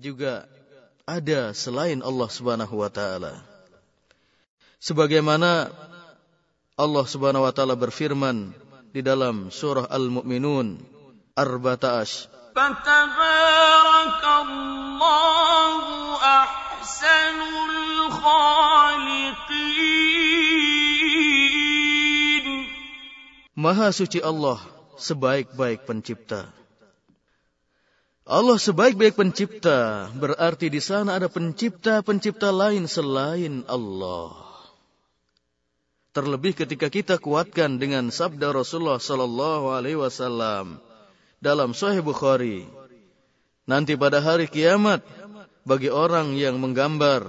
juga ada selain Allah Subhanahu wa taala. Sebagaimana Allah Subhanahu wa taala berfirman di dalam surah Al-Mu'minun 14 Fatabarakallahu ahsanul khaliqin Maha suci Allah sebaik-baik pencipta. Allah sebaik-baik pencipta berarti di sana ada pencipta-pencipta lain selain Allah. Terlebih ketika kita kuatkan dengan sabda Rasulullah sallallahu alaihi wasallam dalam Sahih Bukhari. Nanti pada hari kiamat bagi orang yang menggambar,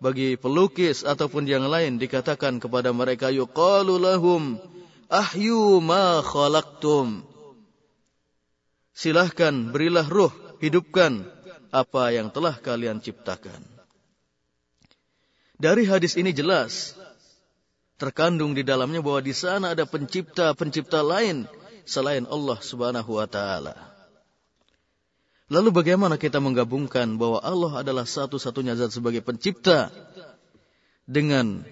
bagi pelukis ataupun yang lain dikatakan kepada mereka yuqalu lahum ahyu ma khalaqtum silahkan berilah ruh, hidupkan apa yang telah kalian ciptakan. Dari hadis ini jelas, terkandung di dalamnya bahwa di sana ada pencipta-pencipta lain selain Allah Subhanahu wa taala. Lalu bagaimana kita menggabungkan bahwa Allah adalah satu-satunya zat sebagai pencipta dengan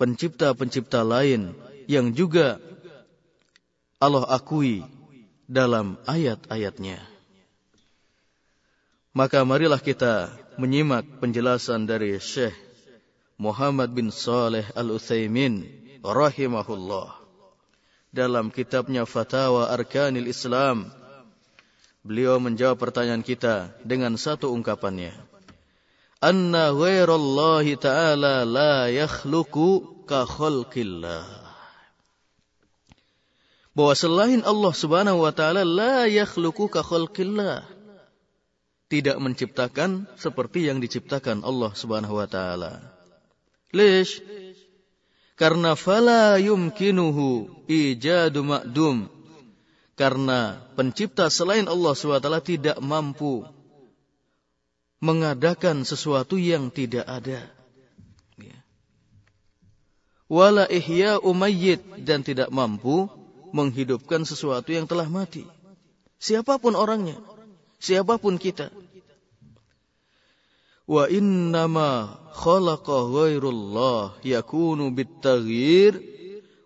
pencipta-pencipta lain yang juga Allah akui dalam ayat-ayatnya. Maka marilah kita menyimak penjelasan dari Syekh Muhammad bin Saleh Al-Utsaimin rahimahullah dalam kitabnya Fatawa Arkanil Islam. Beliau menjawab pertanyaan kita dengan satu ungkapannya. Anna ghairallahi ta'ala la yakhluqu ka khalqillah bahwa selain Allah Subhanahu wa taala la yakhluqu ka khalqillah. Tidak menciptakan seperti yang diciptakan Allah Subhanahu wa taala. Lish? Karena fala yumkinuhu ijadu ma'dum. Karena pencipta selain Allah SWT tidak mampu mengadakan sesuatu yang tidak ada. Ya. Wala ihya umayyid dan tidak mampu menghidupkan sesuatu yang telah mati. Siapa pun orangnya, siapa pun kita. Wa innama khalaqa ghairullah yakunu bitaghyir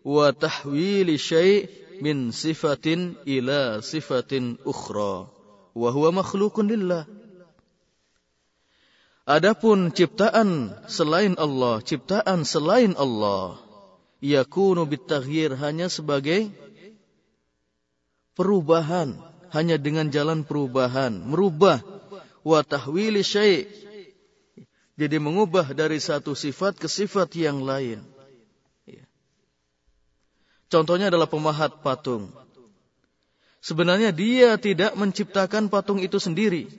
wa tahwili syai' min sifatin ila sifatin ukhra wa huwa makhluqun lillah. Adapun ciptaan selain Allah, ciptaan selain Allah, yakunu bitaghyir hanya sebagai perubahan hanya dengan jalan perubahan, merubah wa tahwili syai' jadi mengubah dari satu sifat ke sifat yang lain. Ya. Contohnya adalah pemahat patung. Sebenarnya dia tidak menciptakan patung itu sendiri.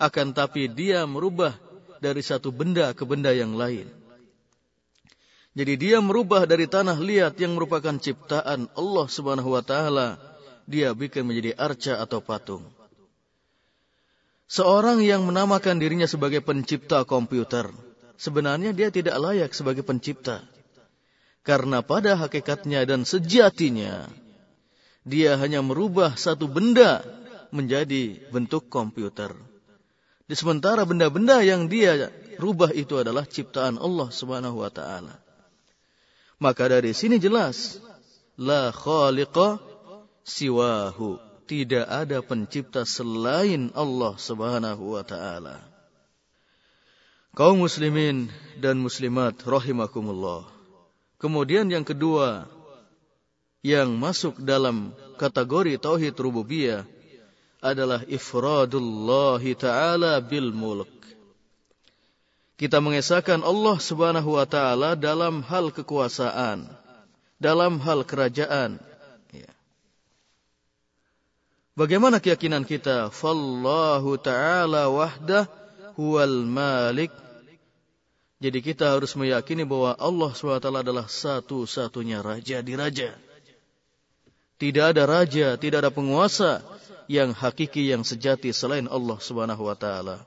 Akan tapi dia merubah dari satu benda ke benda yang lain. Jadi dia merubah dari tanah liat yang merupakan ciptaan Allah Subhanahu wa taala dia bikin menjadi arca atau patung. Seorang yang menamakan dirinya sebagai pencipta komputer, sebenarnya dia tidak layak sebagai pencipta. Karena pada hakikatnya dan sejatinya, dia hanya merubah satu benda menjadi bentuk komputer. Di sementara benda-benda yang dia rubah itu adalah ciptaan Allah Subhanahu wa taala. Maka dari sini jelas la khaliqa siwahu. Tidak ada pencipta selain Allah Subhanahu wa taala. Kaum muslimin dan muslimat rahimakumullah. Kemudian yang kedua yang masuk dalam kategori tauhid rububiyah adalah ifradullah taala bil mulk. Kita mengesahkan Allah Subhanahu wa taala dalam hal kekuasaan, dalam hal kerajaan, Bagaimana keyakinan kita? Fallahu ta'ala wahdah huwal malik. Jadi kita harus meyakini bahwa Allah SWT adalah satu-satunya raja di raja. Tidak ada raja, tidak ada penguasa yang hakiki yang sejati selain Allah Subhanahu wa taala.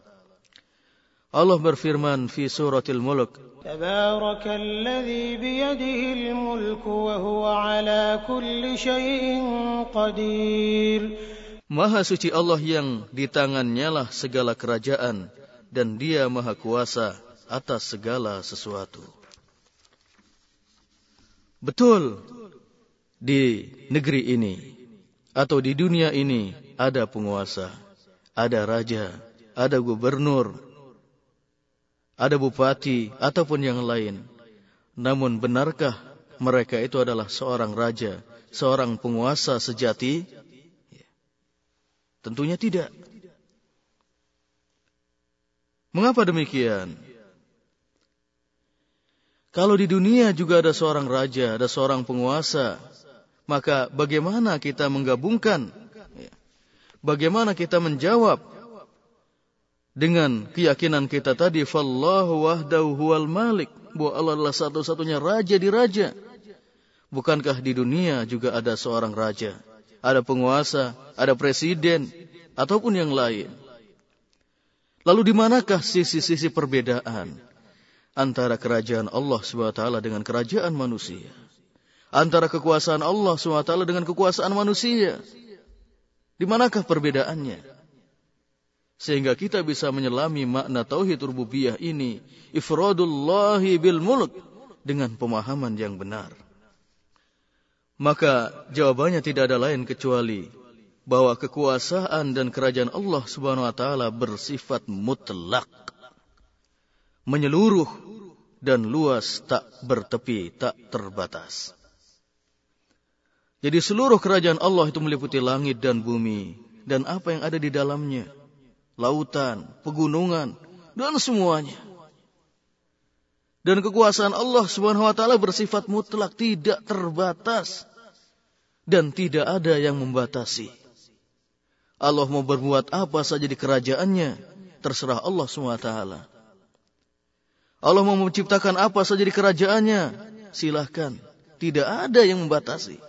Allah berfirman fi suratil Mulk, Tabarakalladzi biyadihil mulku wa huwa ala kulli syai'in qadir. Maha suci Allah yang di tangannya lah segala kerajaan dan dia maha kuasa atas segala sesuatu. Betul, di negeri ini atau di dunia ini ada penguasa, ada raja, ada gubernur, ada bupati ataupun yang lain. Namun benarkah mereka itu adalah seorang raja, seorang penguasa sejati? Tentunya tidak. Mengapa demikian? Kalau di dunia juga ada seorang raja, ada seorang penguasa, maka bagaimana kita menggabungkan? Bagaimana kita menjawab dengan keyakinan kita tadi, "Fallahu wahdahu huwal malik", bahwa Allah adalah satu-satunya raja di raja. Bukankah di dunia juga ada seorang raja? Ada penguasa, ada presiden, ataupun yang lain. Lalu di manakah sisi-sisi perbedaan antara kerajaan Allah SWT dengan kerajaan manusia? Antara kekuasaan Allah SWT dengan kekuasaan manusia? Di manakah perbedaannya? Sehingga kita bisa menyelami makna tauhid rububiyah ini, ifradullahi bil mulk dengan pemahaman yang benar. Maka jawabannya tidak ada lain kecuali bahwa kekuasaan dan kerajaan Allah Subhanahu wa taala bersifat mutlak. Menyeluruh dan luas tak bertepi, tak terbatas. Jadi seluruh kerajaan Allah itu meliputi langit dan bumi dan apa yang ada di dalamnya. Lautan, pegunungan, dan semuanya. Dan kekuasaan Allah Subhanahu wa taala bersifat mutlak, tidak terbatas dan tidak ada yang membatasi. Allah mau berbuat apa saja di kerajaannya, terserah Allah SWT. Allah mau menciptakan apa saja di kerajaannya, silahkan. Tidak ada yang membatasi.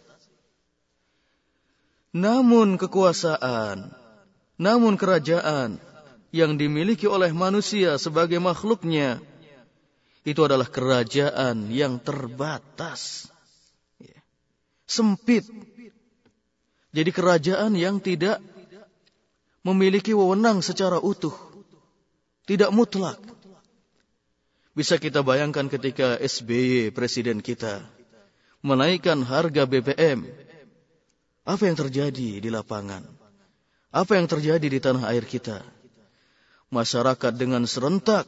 Namun kekuasaan, namun kerajaan yang dimiliki oleh manusia sebagai makhluknya, itu adalah kerajaan yang terbatas. Ya. Sempit. Jadi kerajaan yang tidak memiliki wewenang secara utuh. Tidak mutlak. Bisa kita bayangkan ketika SBY, presiden kita, menaikkan harga BBM. Apa yang terjadi di lapangan? Apa yang terjadi di tanah air kita? Masyarakat dengan serentak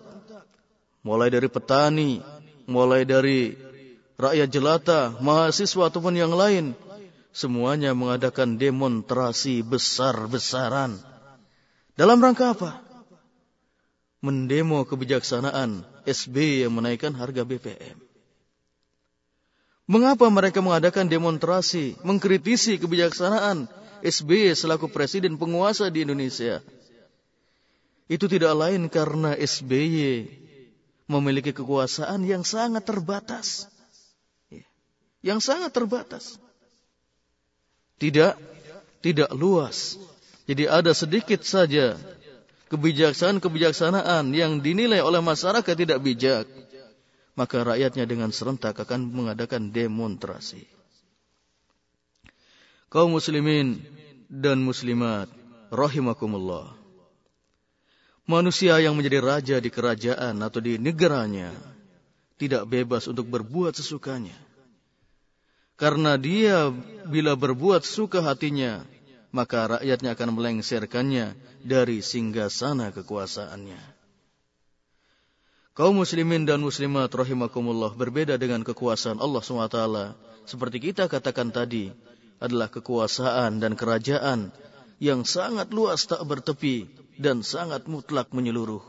mulai dari petani, mulai dari rakyat jelata, mahasiswa ataupun yang lain, semuanya mengadakan demonstrasi besar-besaran. Dalam rangka apa? Mendemo kebijaksanaan SB yang menaikkan harga BPM. Mengapa mereka mengadakan demonstrasi, mengkritisi kebijaksanaan SBY selaku presiden penguasa di Indonesia? Itu tidak lain karena SBY memiliki kekuasaan yang sangat terbatas. Ya. Yang sangat terbatas. Tidak tidak luas. Jadi ada sedikit saja kebijaksanaan-kebijaksanaan yang dinilai oleh masyarakat tidak bijak. Maka rakyatnya dengan serentak akan mengadakan demonstrasi. Kaum muslimin dan muslimat rahimakumullah manusia yang menjadi raja di kerajaan atau di negaranya tidak bebas untuk berbuat sesukanya. Karena dia bila berbuat suka hatinya, maka rakyatnya akan melengserkannya dari singgasana kekuasaannya. Kaum muslimin dan muslimat rahimakumullah berbeda dengan kekuasaan Allah SWT. Seperti kita katakan tadi, adalah kekuasaan dan kerajaan yang sangat luas tak bertepi dan sangat mutlak menyeluruh.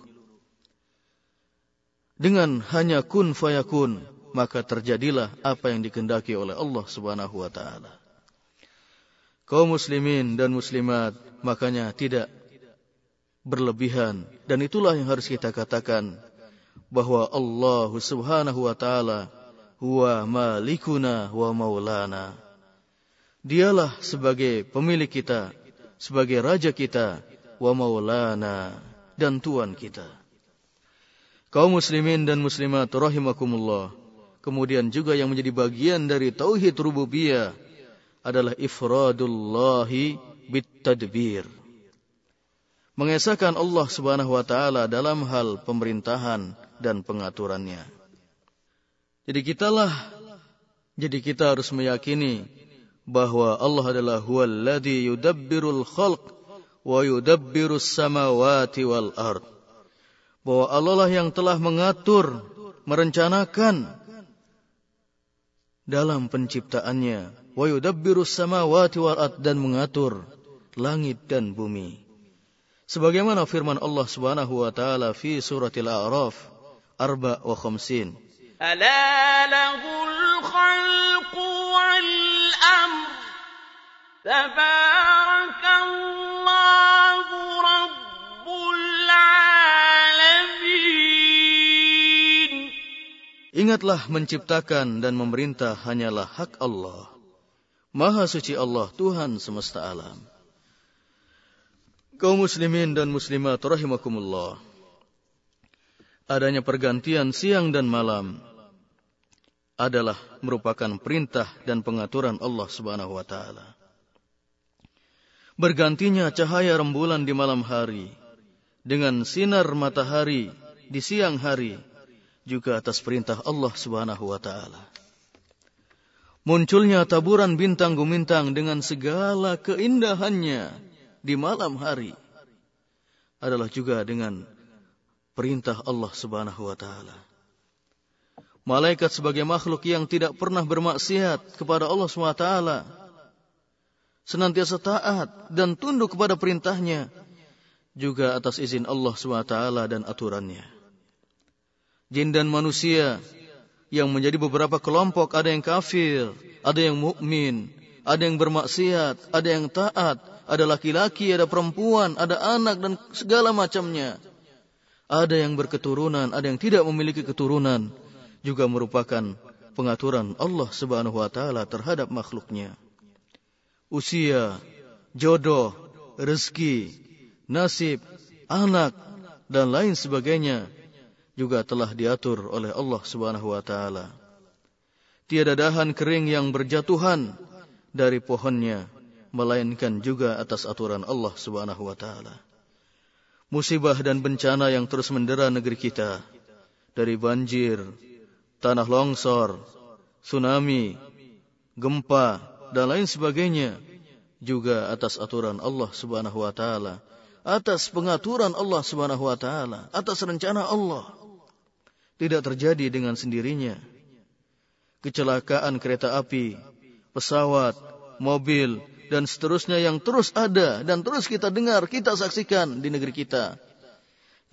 Dengan hanya kun fayakun, maka terjadilah apa yang dikendaki oleh Allah Subhanahu wa taala. Kaum muslimin dan muslimat makanya tidak berlebihan dan itulah yang harus kita katakan bahwa Allah Subhanahu wa taala huwa malikuna wa maulana. Dialah sebagai pemilik kita, sebagai raja kita, wa maulana dan Tuhan kita. Kaum muslimin dan muslimat rahimakumullah. Kemudian juga yang menjadi bagian dari tauhid rububiyah adalah ifradullahi bitadbir. Mengesahkan Allah Subhanahu wa taala dalam hal pemerintahan dan pengaturannya. Jadi kitalah jadi kita harus meyakini bahwa Allah adalah huwallazi yudabbirul khalq wa yudabbirus samawati wal ard. Bahwa Allah lah yang telah mengatur, merencanakan dalam penciptaannya wa yudabbirus samawati wal ard dan mengatur langit dan bumi. Sebagaimana firman Allah Subhanahu wa taala fi suratil A'raf arba wa khamsin. ألا له الخلق والأمر تبارك الله رب العالمين Ingatlah menciptakan dan memerintah hanyalah hak Allah. Maha suci Allah Tuhan semesta alam. Kaum muslimin dan muslimat rahimakumullah. Adanya pergantian siang dan malam adalah merupakan perintah dan pengaturan Allah Subhanahu wa taala. Bergantinya cahaya rembulan di malam hari dengan sinar matahari di siang hari juga atas perintah Allah Subhanahu wa taala. Munculnya taburan bintang gumintang dengan segala keindahannya di malam hari adalah juga dengan perintah Allah Subhanahu wa taala. Malaikat sebagai makhluk yang tidak pernah bermaksiat kepada Allah taala senantiasa taat dan tunduk kepada perintahnya juga atas izin Allah SWT dan aturannya jin dan manusia yang menjadi beberapa kelompok, ada yang kafir, ada yang mukmin, ada yang bermaksiat, ada yang taat, ada laki-laki, ada perempuan, ada anak dan segala macamnya. Ada yang berketurunan, ada yang tidak memiliki keturunan, juga merupakan pengaturan Allah Subhanahu wa taala terhadap makhluknya. Usia, jodoh, rezeki, nasib, anak dan lain sebagainya juga telah diatur oleh Allah Subhanahu wa taala. Tiada dahan kering yang berjatuhan dari pohonnya melainkan juga atas aturan Allah Subhanahu wa taala. Musibah dan bencana yang terus mendera negeri kita dari banjir, tanah longsor, tsunami, gempa dan lain sebagainya juga atas aturan Allah Subhanahu wa taala, atas pengaturan Allah Subhanahu wa taala, atas rencana Allah tidak terjadi dengan sendirinya. Kecelakaan kereta api, pesawat, mobil, dan seterusnya yang terus ada dan terus kita dengar, kita saksikan di negeri kita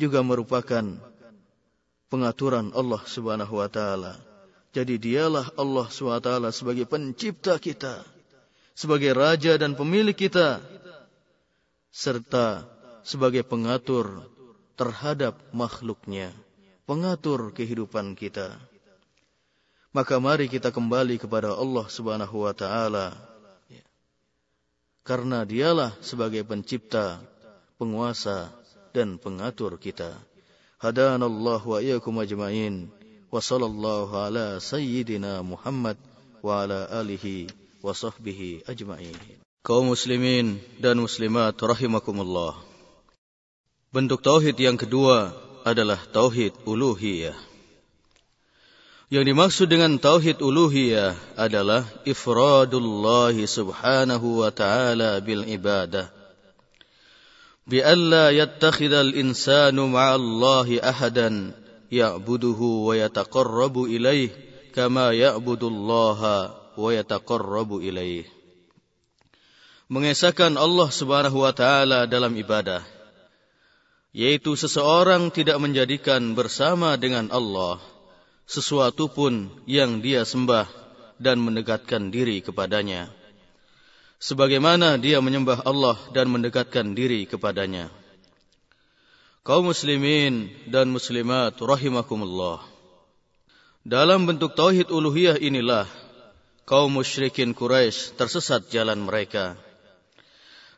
juga merupakan pengaturan Allah Subhanahu wa taala. Jadi dialah Allah Subhanahu wa taala sebagai pencipta kita, sebagai raja dan pemilik kita serta sebagai pengatur terhadap makhluknya pengatur kehidupan kita. Maka mari kita kembali kepada Allah Subhanahu wa taala. Karena dialah sebagai pencipta, penguasa dan pengatur kita. Iyyakum ajmain. Wa sallallahu ala sayyidina Muhammad wa ala alihi wa sahbihi ajmain. Kaum muslimin dan muslimat rahimakumullah. Bentuk tauhid yang kedua adalah tauhid uluhiyah. Yang dimaksud dengan tauhid uluhiyah adalah ifradullah subhanahu wa ta'ala bil ibadah. Alla yattakhidha al-insanu ma'allahi ahadan ya'buduhu wa yataqarrabu ilaih kama ya'budullaha wa yataqarrabu ilaih. Mengesahkan Allah subhanahu wa ta'ala dalam ibadah yaitu seseorang tidak menjadikan bersama dengan Allah sesuatu pun yang dia sembah dan mendekatkan diri kepadanya sebagaimana dia menyembah Allah dan mendekatkan diri kepadanya. Kaum muslimin dan muslimat rahimakumullah. Dalam bentuk tauhid uluhiyah inilah kaum musyrikin Quraisy tersesat jalan mereka.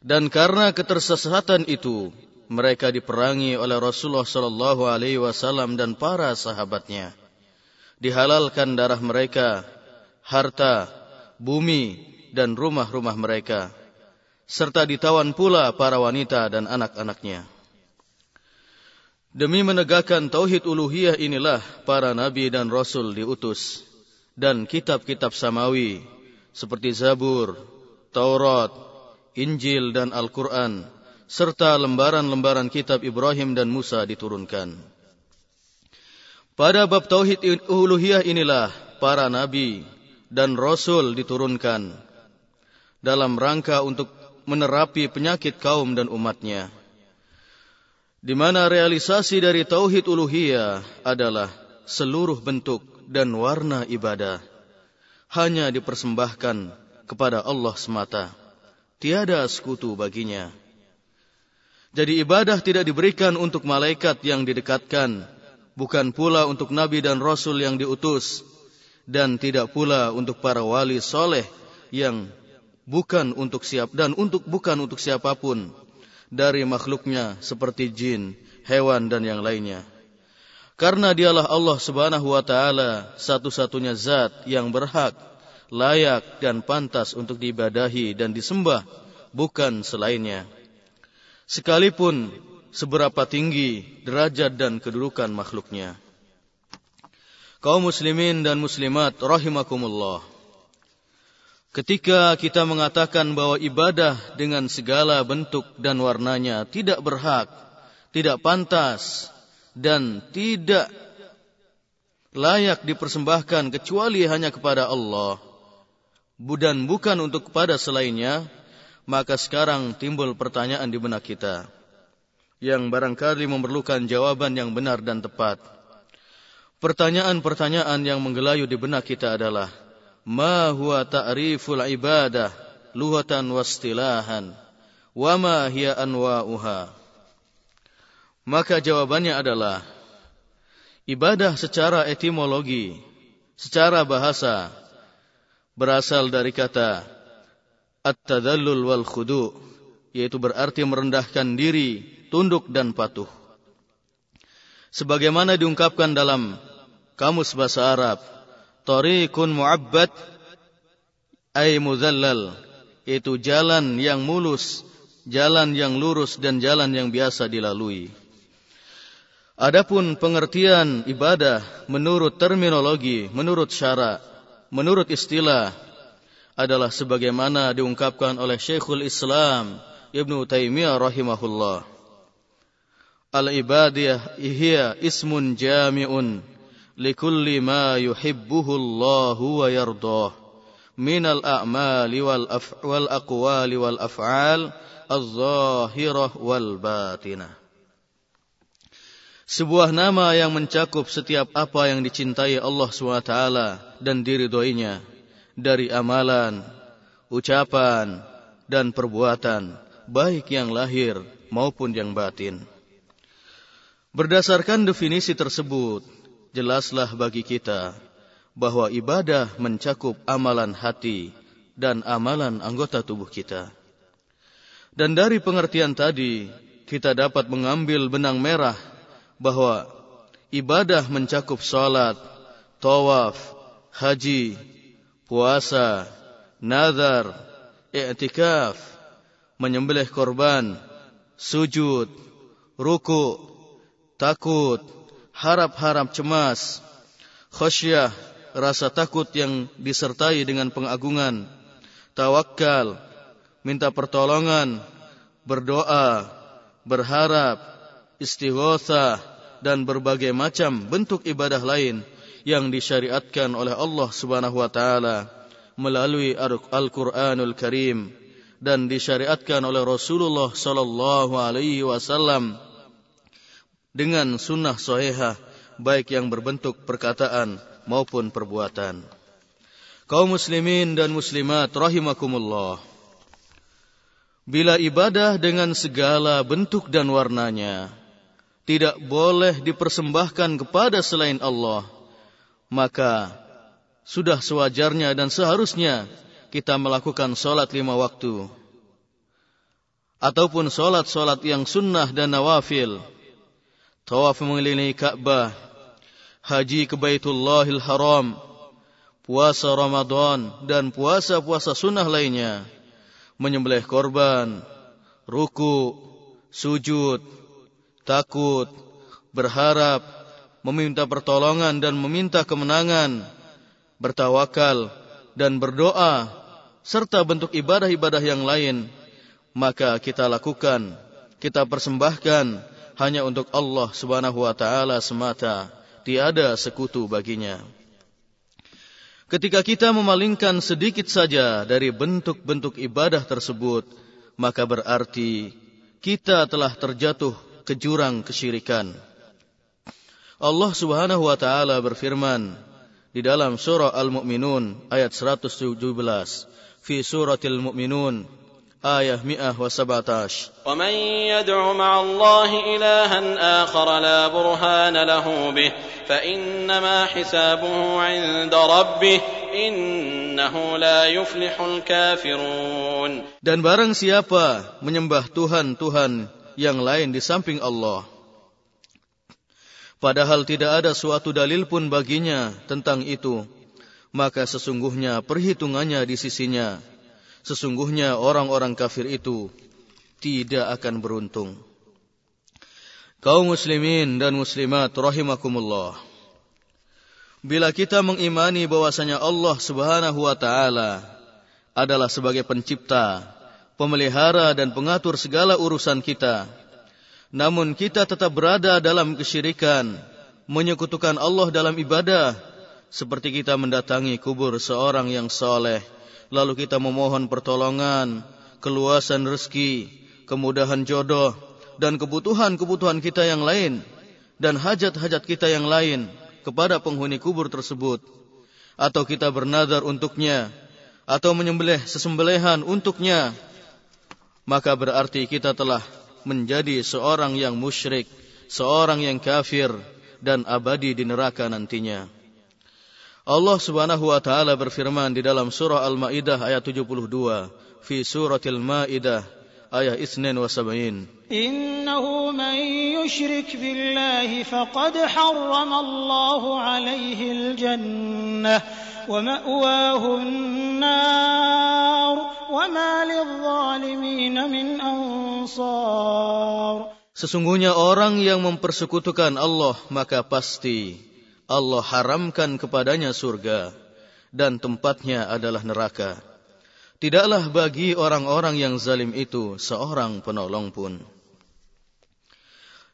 Dan karena ketersesatan itu mereka diperangi oleh Rasulullah sallallahu alaihi wasallam dan para sahabatnya. Dihalalkan darah mereka, harta, bumi dan rumah-rumah mereka serta ditawan pula para wanita dan anak-anaknya. Demi menegakkan tauhid uluhiyah inilah para nabi dan rasul diutus dan kitab-kitab samawi seperti Zabur, Taurat, Injil dan Al-Quran, serta lembaran-lembaran kitab Ibrahim dan Musa diturunkan. Pada bab tauhid uluhiyah inilah para nabi dan rasul diturunkan dalam rangka untuk menerapi penyakit kaum dan umatnya. Di mana realisasi dari tauhid uluhiyah adalah seluruh bentuk dan warna ibadah hanya dipersembahkan kepada Allah semata. Tiada sekutu baginya. Jadi ibadah tidak diberikan untuk malaikat yang didekatkan, bukan pula untuk nabi dan rasul yang diutus, dan tidak pula untuk para wali soleh yang bukan untuk siap dan untuk bukan untuk siapa pun dari makhluknya seperti jin, hewan dan yang lainnya. Karena dialah Allah Subhanahu wa taala satu-satunya zat yang berhak layak dan pantas untuk diibadahi dan disembah, bukan selainnya. Sekalipun seberapa tinggi derajat dan kedudukan makhluknya. Kaum muslimin dan muslimat rahimakumullah. Ketika kita mengatakan bahwa ibadah dengan segala bentuk dan warnanya tidak berhak, tidak pantas, dan tidak layak dipersembahkan kecuali hanya kepada Allah, dan bukan untuk kepada selainnya, maka sekarang timbul pertanyaan di benak kita yang barangkali memerlukan jawaban yang benar dan tepat. Pertanyaan-pertanyaan yang menggelayu di benak kita adalah, Ma huwa ta'riful ibadah luhatan wastilahan, wa ma hiya anwa'uha. Maka jawabannya adalah, ibadah secara etimologi, secara bahasa, berasal dari kata at-tadallul wal khudu yaitu berarti merendahkan diri, tunduk dan patuh. Sebagaimana diungkapkan dalam kamus bahasa Arab, tariqun mu'abbad ay muzallal yaitu jalan yang mulus, jalan yang lurus dan jalan yang biasa dilalui. Adapun pengertian ibadah menurut terminologi, menurut syarak menurut istilah adalah sebagaimana diungkapkan oleh Syekhul Islam Ibnu Taimiyah rahimahullah. Al-ibadiyah hiya ismun jami'un yardah min al-a'mali wal wal aqwali wal af'al az-zahirah wal batinah. Sebuah nama yang mencakup setiap apa yang dicintai Allah SWT dan diridhoinya dari amalan, ucapan, dan perbuatan, baik yang lahir maupun yang batin. Berdasarkan definisi tersebut, jelaslah bagi kita bahwa ibadah mencakup amalan hati dan amalan anggota tubuh kita. Dan dari pengertian tadi, kita dapat mengambil benang merah bahwa ibadah mencakup salat, tawaf, haji, puasa, nazar, i'tikaf, menyembelih korban, sujud, ruku, takut, harap-harap cemas, khasyah, rasa takut yang disertai dengan pengagungan, tawakal, minta pertolongan, berdoa, berharap, istighosa dan berbagai macam bentuk ibadah lain yang disyariatkan oleh Allah Subhanahu wa taala melalui Al-Qur'anul Karim dan disyariatkan oleh Rasulullah sallallahu alaihi wasallam dengan sunnah sahihah baik yang berbentuk perkataan maupun perbuatan. Kaum muslimin dan muslimat rahimakumullah. Bila ibadah dengan segala bentuk dan warnanya tidak boleh dipersembahkan kepada selain Allah, maka sudah sewajarnya dan seharusnya kita melakukan solat lima waktu. Ataupun solat-solat yang sunnah dan nawafil. Tawaf mengelilingi Ka'bah. Haji ke Baitullahil Haram. Puasa Ramadan dan puasa-puasa sunnah lainnya. menyembelih korban, ruku, sujud, takut, berharap, meminta pertolongan dan meminta kemenangan, bertawakal dan berdoa, serta bentuk ibadah-ibadah yang lain, maka kita lakukan, kita persembahkan hanya untuk Allah Subhanahu wa taala semata, tiada sekutu baginya. Ketika kita memalingkan sedikit saja dari bentuk-bentuk ibadah tersebut, maka berarti kita telah terjatuh ke jurang kesyirikan. Allah Subhanahu wa taala berfirman di dalam surah Al-Mu'minun ayat 117 fi suratil Mu'minun ayat 117 ومن يدع مع الله إلها آخر لا برهان له به فإنما حسابه عند ربه إنه لا يفلح الكافرون Dan barang siapa menyembah Tuhan-Tuhan yang lain di samping Allah padahal tidak ada suatu dalil pun baginya tentang itu maka sesungguhnya perhitungannya di sisinya sesungguhnya orang-orang kafir itu tidak akan beruntung. Kaum muslimin dan muslimat rahimakumullah. Bila kita mengimani bahwasanya Allah Subhanahu wa taala adalah sebagai pencipta, pemelihara dan pengatur segala urusan kita, namun kita tetap berada dalam kesyirikan, menyekutukan Allah dalam ibadah, seperti kita mendatangi kubur seorang yang soleh, lalu kita memohon pertolongan, keluasan rezeki, kemudahan jodoh, dan kebutuhan-kebutuhan kita yang lain, dan hajat-hajat kita yang lain, kepada penghuni kubur tersebut atau kita bernadar untuknya atau menyembelih sesembelihan untuknya maka berarti kita telah menjadi seorang yang musyrik, seorang yang kafir dan abadi di neraka nantinya. Allah Subhanahu wa taala berfirman di dalam surah Al-Maidah ayat 72, fi suratil Maidah ayat 72. إنه من يشرك بالله فقد حرم الله عليه الجنة ومأواه النار وما للظالمين من أنصار Sesungguhnya orang yang mempersekutukan Allah maka pasti Allah haramkan kepadanya surga dan tempatnya adalah neraka. Tidaklah bagi orang-orang yang zalim itu seorang penolong pun.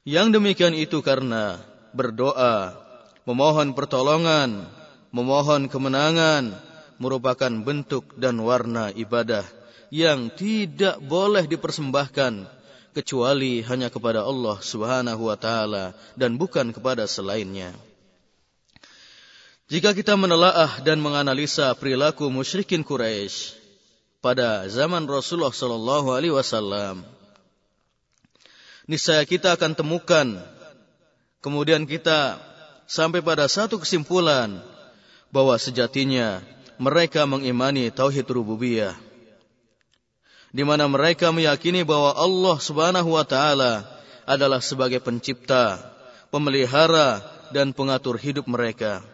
Yang demikian itu karena berdoa, memohon pertolongan, memohon kemenangan merupakan bentuk dan warna ibadah yang tidak boleh dipersembahkan kecuali hanya kepada Allah Subhanahu wa taala dan bukan kepada selainnya. Jika kita menelaah dan menganalisa perilaku musyrikin Quraisy pada zaman Rasulullah sallallahu alaihi wasallam, niscaya kita akan temukan kemudian kita sampai pada satu kesimpulan bahwa sejatinya mereka mengimani tauhid rububiyah di mana mereka meyakini bahwa Allah Subhanahu wa taala adalah sebagai pencipta, pemelihara dan pengatur hidup mereka.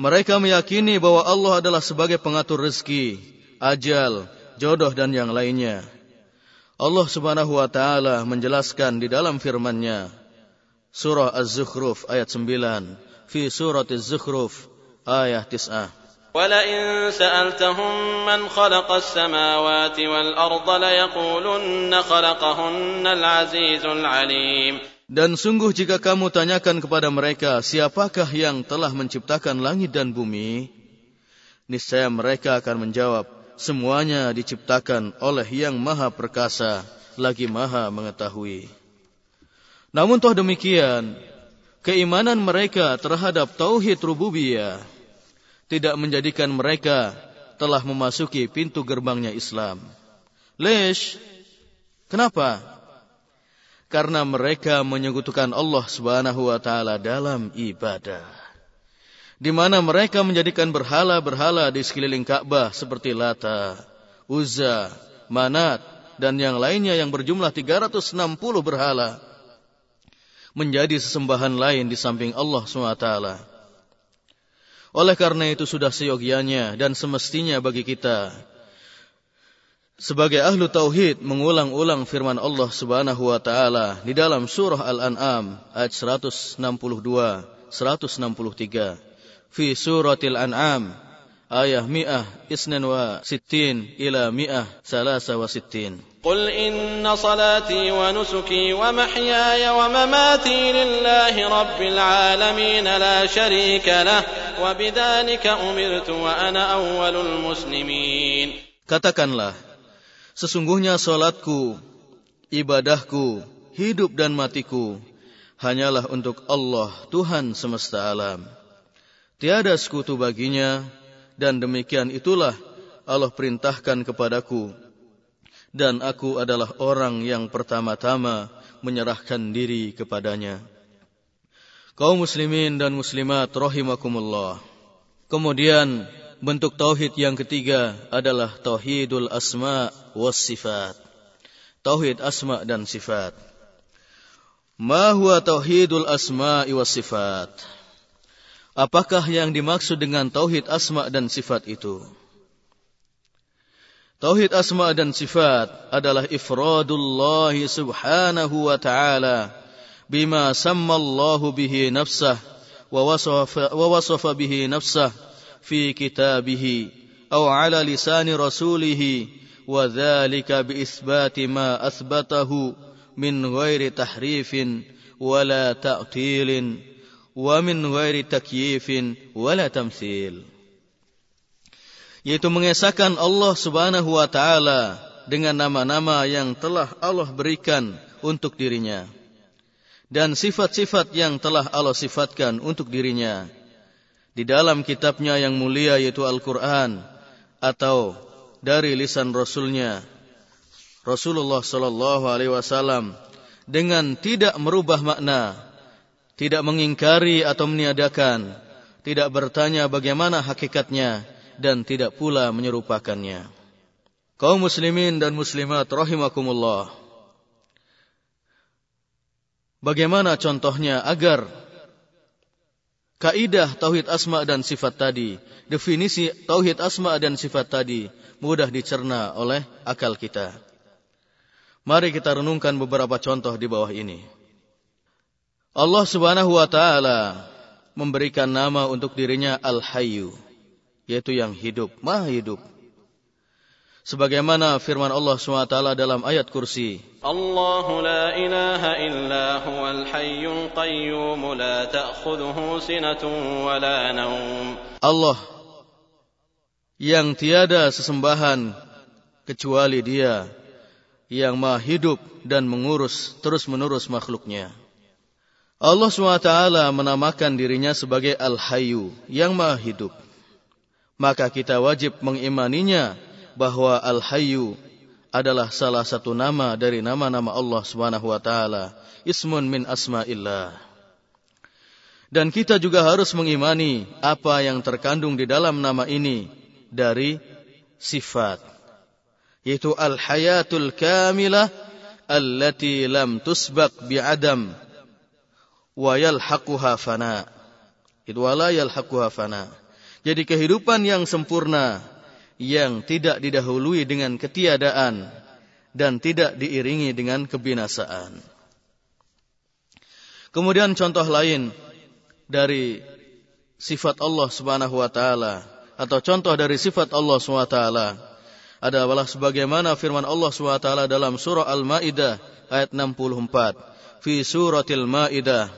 Mereka meyakini bahwa Allah adalah sebagai pengatur rezeki, ajal, jodoh dan yang lainnya. Allah Subhanahu wa taala menjelaskan di dalam firman-Nya Surah Az-Zukhruf ayat 9 fi surat Az-Zukhruf ayat 9 ولئن سألتهم من خلق السماوات والأرض ليقولن خلقهن العزيز العليم dan sungguh jika kamu tanyakan kepada mereka siapakah yang telah menciptakan langit dan bumi, niscaya mereka akan menjawab, semuanya diciptakan oleh yang maha perkasa, lagi maha mengetahui. Namun toh demikian, keimanan mereka terhadap tauhid rububiyah tidak menjadikan mereka telah memasuki pintu gerbangnya Islam. Lesh, kenapa? Karena mereka menyekutukan Allah Subhanahu wa taala dalam ibadah di mana mereka menjadikan berhala-berhala di sekeliling Ka'bah seperti Lata, Uzza, Manat, dan yang lainnya yang berjumlah 360 berhala menjadi sesembahan lain di samping Allah SWT. Oleh karena itu sudah seyogianya dan semestinya bagi kita sebagai ahlu tauhid mengulang-ulang firman Allah Subhanahu wa taala di dalam surah Al-An'am ayat 162 163 fi suratil An'am ayah mi'ah isnan wa sittin ila mi'ah salasa wa sittin قل إن صلاتي ونسكي ومحياي ومماتي لله رب العالمين لا شريك له وبذلك أمرت وأنا أول المسلمين Katakanlah, sesungguhnya solatku, ibadahku, hidup dan matiku, hanyalah untuk Allah Tuhan semesta alam. Tiada sekutu baginya, dan demikian itulah Allah perintahkan kepadaku. Dan aku adalah orang yang pertama-tama menyerahkan diri kepadanya. Kaum muslimin dan muslimat rahimakumullah. Kemudian bentuk tauhid yang ketiga adalah tauhidul asma was sifat. Tauhid asma dan sifat. Ma huwa tauhidul asma was sifat? Apakah yang dimaksud dengan tauhid asma dan sifat itu? Tauhid asma dan sifat adalah ifradullah subhanahu wa ta'ala bima sammallahu bihi nafsah wa wasafa, wa wasafa bihi nafsah في كتابه أو على لسان رسوله وذلك بإثبات ما أثبته من غير تحريف ولا تأطيل ومن غير تكييف ولا تمثيل yaitu mengesahkan Allah Subhanahu wa taala dengan nama-nama yang telah Allah berikan untuk dirinya dan sifat-sifat yang telah Allah sifatkan untuk dirinya di dalam kitabnya yang mulia yaitu Al-Quran atau dari lisan Rasulnya Rasulullah Sallallahu Alaihi Wasallam dengan tidak merubah makna, tidak mengingkari atau meniadakan, tidak bertanya bagaimana hakikatnya dan tidak pula menyerupakannya. Kaum muslimin dan muslimat rahimakumullah. Bagaimana contohnya agar kaidah tauhid asma dan sifat tadi, definisi tauhid asma dan sifat tadi mudah dicerna oleh akal kita. Mari kita renungkan beberapa contoh di bawah ini. Allah Subhanahu wa taala memberikan nama untuk dirinya Al-Hayyu, yaitu yang hidup, Maha hidup sebagaimana firman Allah SWT dalam ayat kursi. Allah la ilaha illa huwal hayyul qayyum la ta'khudhuhu sinatun wa la nawm. Allah yang tiada sesembahan kecuali Dia yang maha hidup dan mengurus terus-menerus makhluknya. Allah SWT menamakan dirinya sebagai Al-Hayyu, yang maha hidup. Maka kita wajib mengimaninya bahwa Al-Hayyu adalah salah satu nama dari nama-nama Allah Subhanahu wa taala, ismun min asma'illah. Dan kita juga harus mengimani apa yang terkandung di dalam nama ini dari sifat yaitu al-hayatul kamilah allati lam tusbaq bi'adam wa yalhaquha fana. Itu wala yalhaquha fana. Jadi kehidupan yang sempurna yang tidak didahului dengan ketiadaan dan tidak diiringi dengan kebinasaan. Kemudian contoh lain dari sifat Allah Subhanahu wa taala atau contoh dari sifat Allah Subhanahu wa taala adalah sebagaimana firman Allah Subhanahu wa taala dalam surah Al-Maidah ayat 64 fi suratil Maidah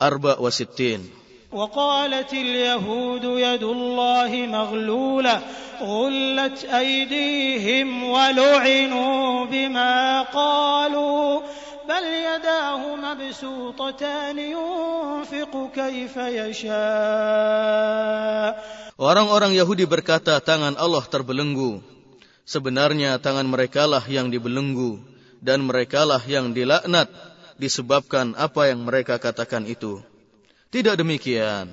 arba wa sittin وقالت اليهود يد الله مغلولة غلت أيديهم ولعنوا بما قالوا بل يداه مبسوطتان ينفق كيف يشاء Orang-orang Yahudi berkata tangan Allah terbelenggu. Sebenarnya tangan merekalah yang dibelenggu dan merekalah yang dilaknat disebabkan apa yang mereka katakan itu. Tidak demikian.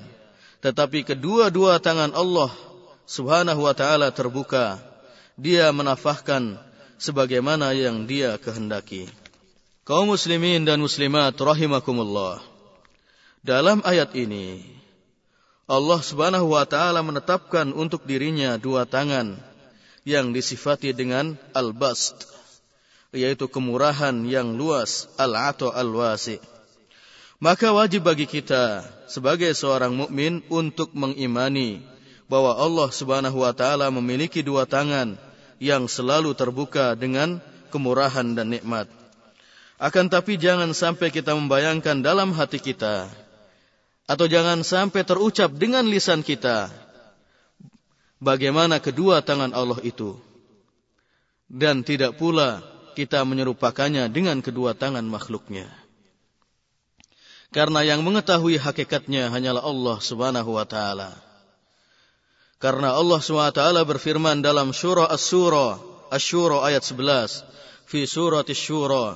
Tetapi kedua-dua tangan Allah subhanahu wa ta'ala terbuka. Dia menafahkan sebagaimana yang dia kehendaki. Kaum muslimin dan muslimat rahimakumullah. Dalam ayat ini, Allah subhanahu wa ta'ala menetapkan untuk dirinya dua tangan yang disifati dengan al-bast yaitu kemurahan yang luas al-ato al-wasi maka wajib bagi kita sebagai seorang mukmin untuk mengimani bahwa Allah Subhanahu wa taala memiliki dua tangan yang selalu terbuka dengan kemurahan dan nikmat akan tapi jangan sampai kita membayangkan dalam hati kita atau jangan sampai terucap dengan lisan kita bagaimana kedua tangan Allah itu dan tidak pula kita menyerupakannya dengan kedua tangan makhluknya. Karena yang mengetahui hakikatnya hanyalah Allah Subhanahu wa taala. Karena Allah Subhanahu wa taala berfirman dalam surah As-Surah, Asy-Syura ayat 11, fi surah Asy-Syura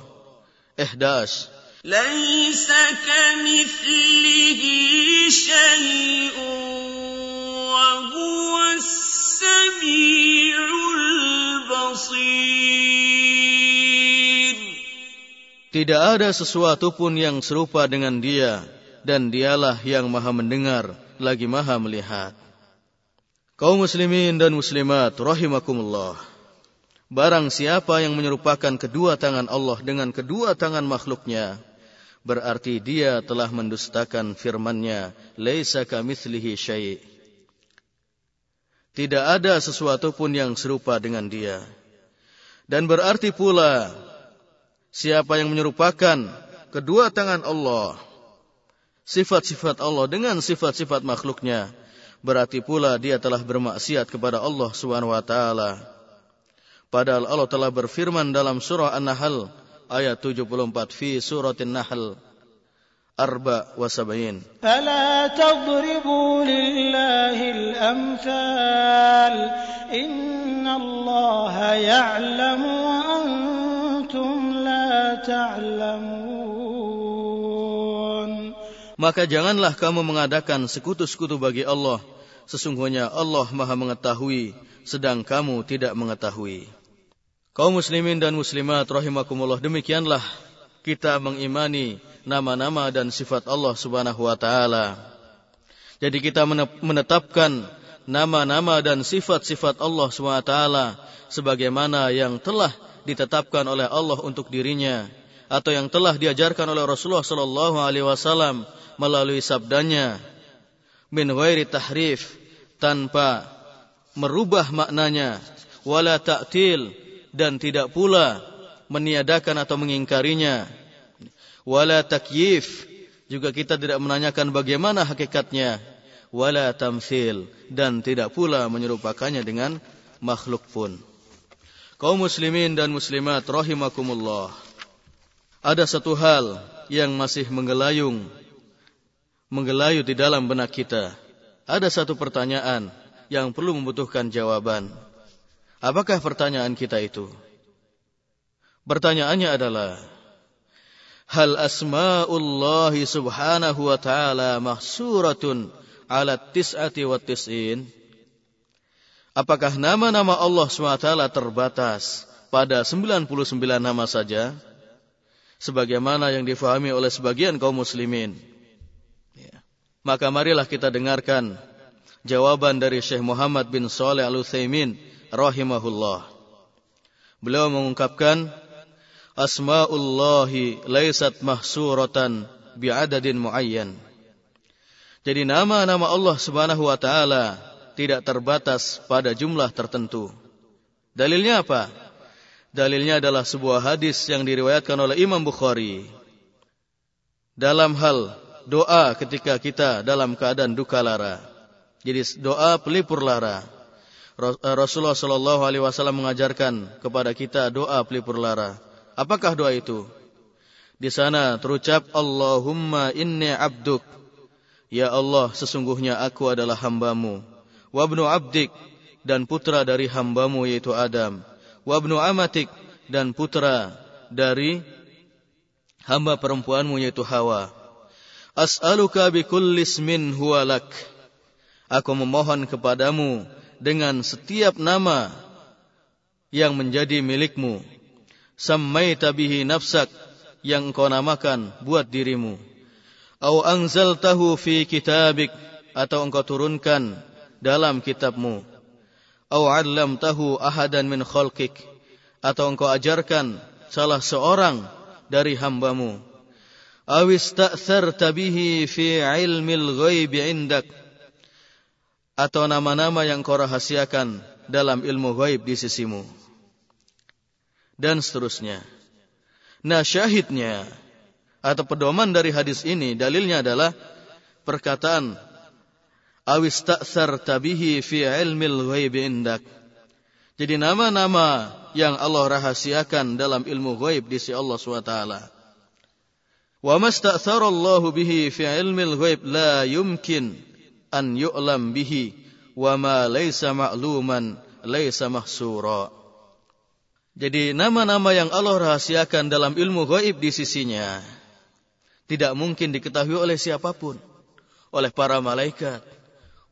11 ليس كمثله شيء وهو السميع البصير Tidak ada sesuatu pun yang serupa dengan dia dan dialah yang maha mendengar lagi maha melihat. Kaum muslimin dan muslimat rahimakumullah. Barang siapa yang menyerupakan kedua tangan Allah dengan kedua tangan makhluknya, berarti dia telah mendustakan firman-Nya, "Laisa kamitslihi syai'." Tidak ada sesuatu pun yang serupa dengan dia. Dan berarti pula siapa yang menyerupakan kedua tangan Allah, sifat-sifat Allah dengan sifat-sifat makhluknya, berarti pula dia telah bermaksiat kepada Allah Subhanahu wa taala Padahal Allah telah berfirman dalam surah An-Nahl ayat 74 fi surah An-Nahl arba wa sabayin. Fala tadribu lillahi al-amthal. Ta'lamun. Maka janganlah kamu mengadakan sekutu-sekutu bagi Allah. Sesungguhnya Allah maha mengetahui, sedang kamu tidak mengetahui. Kaum muslimin dan muslimat rahimakumullah demikianlah kita mengimani nama-nama dan sifat Allah Subhanahu wa taala. Jadi kita menetapkan nama-nama dan sifat-sifat Allah taala sebagaimana yang telah ditetapkan oleh Allah untuk dirinya atau yang telah diajarkan oleh Rasulullah sallallahu alaihi wasallam melalui sabdanya min ghairi tahrif tanpa merubah maknanya wala ta'til dan tidak pula meniadakan atau mengingkarinya. Wala takyif juga kita tidak menanyakan bagaimana hakikatnya. Wala tamthil dan tidak pula menyerupakannya dengan makhluk pun. Kaum muslimin dan muslimat rahimakumullah. Ada satu hal yang masih menggelayung menggelayu di dalam benak kita. Ada satu pertanyaan yang perlu membutuhkan jawaban. Apakah pertanyaan kita itu? Pertanyaannya adalah, Hal asma'ullahi subhanahu wa ta'ala mahsuratun ala tis'ati wa tis'in? Apakah nama-nama Allah SWT terbatas pada 99 nama saja? Sebagaimana yang difahami oleh sebagian kaum muslimin. Ya. Maka marilah kita dengarkan jawaban dari Syekh Muhammad bin Saleh Al-Utsaimin rahimahullah. Beliau mengungkapkan asmaullahi laisat mahsuratan bi'adadin muayyan. Jadi nama-nama Allah Subhanahu wa taala tidak terbatas pada jumlah tertentu. Dalilnya apa? Dalilnya adalah sebuah hadis yang diriwayatkan oleh Imam Bukhari. Dalam hal doa ketika kita dalam keadaan duka lara. Jadi doa pelipur lara. Eh, Rasulullah Shallallahu Alaihi Wasallam mengajarkan kepada kita doa pelipur lara. Apakah doa itu? Di sana terucap Allahumma inni abduk. Ya Allah, sesungguhnya aku adalah hambamu. Wabnu abdik dan putra dari hambamu yaitu Adam. Wabnu amatik dan putra dari hamba perempuanmu yaitu Hawa. As'aluka huwa lak. Aku memohon kepadamu dengan setiap nama yang menjadi milikmu. Sammaita bihi nafsak yang engkau namakan buat dirimu. Au anzaltahu fi kitabik atau engkau turunkan dalam kitabmu. Au 'allamtahu ahadan min khalqik atau engkau ajarkan salah seorang dari hambamu. Aw ista'tharta bihi fi ilmil ghaib 'indak atau nama-nama yang kau rahasiakan dalam ilmu ghaib di sisimu. Dan seterusnya. Nah syahidnya atau pedoman dari hadis ini dalilnya adalah perkataan awis ta'thar tabihi fi ilmil ghaib indak. Jadi nama-nama yang Allah rahasiakan dalam ilmu ghaib di sisi Allah SWT. Wa masta'thara Allah bihi fi ilmil ghaib la yumkin an yu'lam bihi wa ma laysa ma'luman laysa mahsura. Jadi nama-nama yang Allah rahasiakan dalam ilmu gaib di sisinya tidak mungkin diketahui oleh siapa pun. Oleh para malaikat,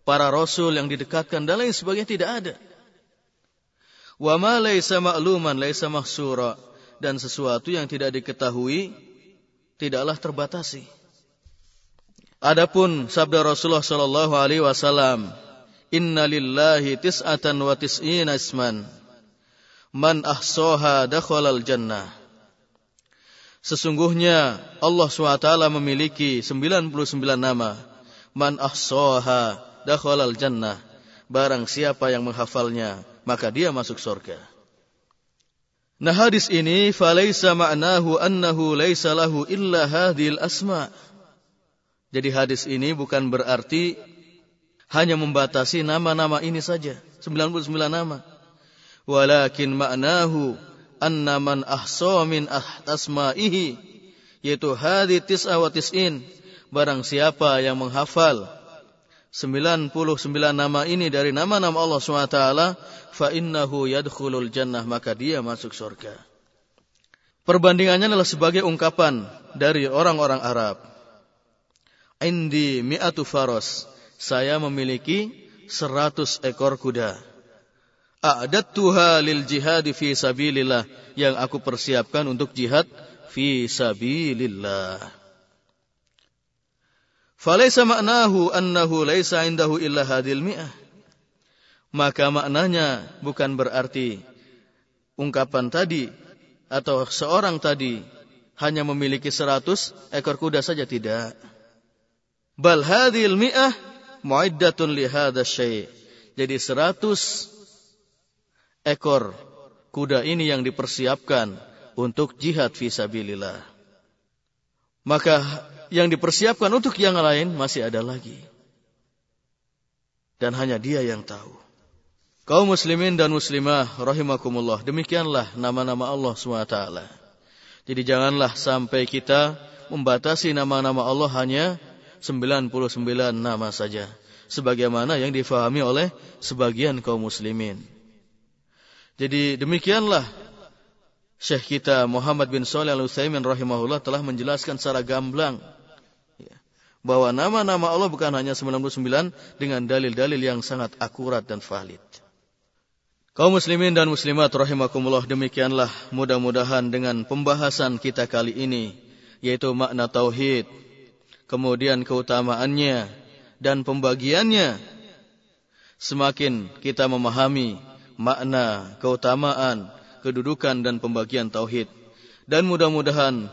para rasul yang didekatkan dan lain sebagainya tidak ada. Wa ma laisa ma'luman laisa mahsura dan sesuatu yang tidak diketahui tidaklah terbatasi. Adapun sabda Rasulullah sallallahu alaihi wasallam, "Inna lillahi tis'atan wa tis'ina isman." Man ahsoha dakhalal jannah. Sesungguhnya Allah SWT memiliki 99 nama. Man ahsoha dakhalal jannah. Barang siapa yang menghafalnya, maka dia masuk surga. Nah hadis ini falaysa ma'nahu annahu laysa lahu illa hadhil asma. Jadi hadis ini bukan berarti hanya membatasi nama-nama ini saja, 99 nama walakin ma'nahu anna man ahsa min asma'ihi yaitu hadhi tis'a wa tis'in barang siapa yang menghafal 99 nama ini dari nama-nama Allah SWT fa innahu yadkhulul jannah maka dia masuk surga. Perbandingannya adalah sebagai ungkapan dari orang-orang Arab. Indi mi'atu faros saya memiliki 100 ekor kuda. A'dattuha lil jihad fi sabilillah yang aku persiapkan untuk jihad fi sabilillah. Falaysa ma'nahu annahu laisa indahu illa hadil mi'ah. Maka maknanya bukan berarti ungkapan tadi atau seorang tadi hanya memiliki seratus ekor kuda saja tidak. Bal hadhil mi'ah mu'iddatun li. Jadi seratus ekor kuda ini yang dipersiapkan untuk jihad fisabilillah. Maka yang dipersiapkan untuk yang lain masih ada lagi. Dan hanya dia yang tahu. Kaum muslimin dan muslimah rahimakumullah. Demikianlah nama-nama Allah SWT. Jadi janganlah sampai kita membatasi nama-nama Allah hanya 99 nama saja. Sebagaimana yang difahami oleh sebagian kaum muslimin. Jadi demikianlah Syekh kita Muhammad bin Saleh Al-Utsaimin rahimahullah telah menjelaskan secara gamblang bahwa nama-nama Allah bukan hanya 99 dengan dalil-dalil yang sangat akurat dan valid. Kaum muslimin dan muslimat rahimakumullah demikianlah mudah-mudahan dengan pembahasan kita kali ini yaitu makna tauhid, kemudian keutamaannya dan pembagiannya semakin kita memahami makna, keutamaan, kedudukan dan pembagian tauhid. Dan mudah-mudahan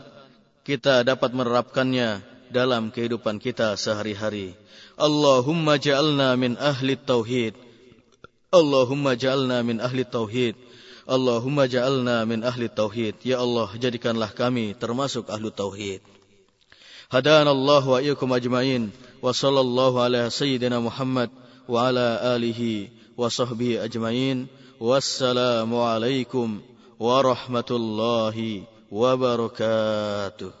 kita dapat menerapkannya dalam kehidupan kita sehari-hari. Allahumma ja'alna min ahli tauhid. Allahumma ja'alna min ahli tauhid. Allahumma ja'alna min ahli tauhid. Ya Allah, jadikanlah kami termasuk ahli tauhid. Allah wa iyyakum ajmain wa sallallahu ala sayyidina Muhammad wa ala alihi wa sahbihi ajmain. Wassalamu alaikum warahmatullahi wabarakatuh.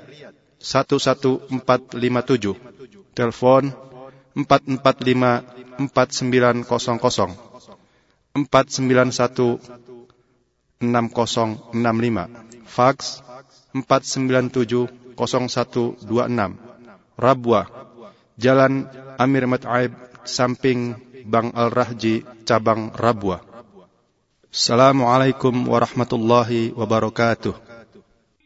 11457. Telepon 445 4900 491 6065. Fax 497 0126. Rabwa, Jalan Amir Mat'aib, samping Bang Al-Rahji, cabang Rabwa. Assalamualaikum warahmatullahi wabarakatuh.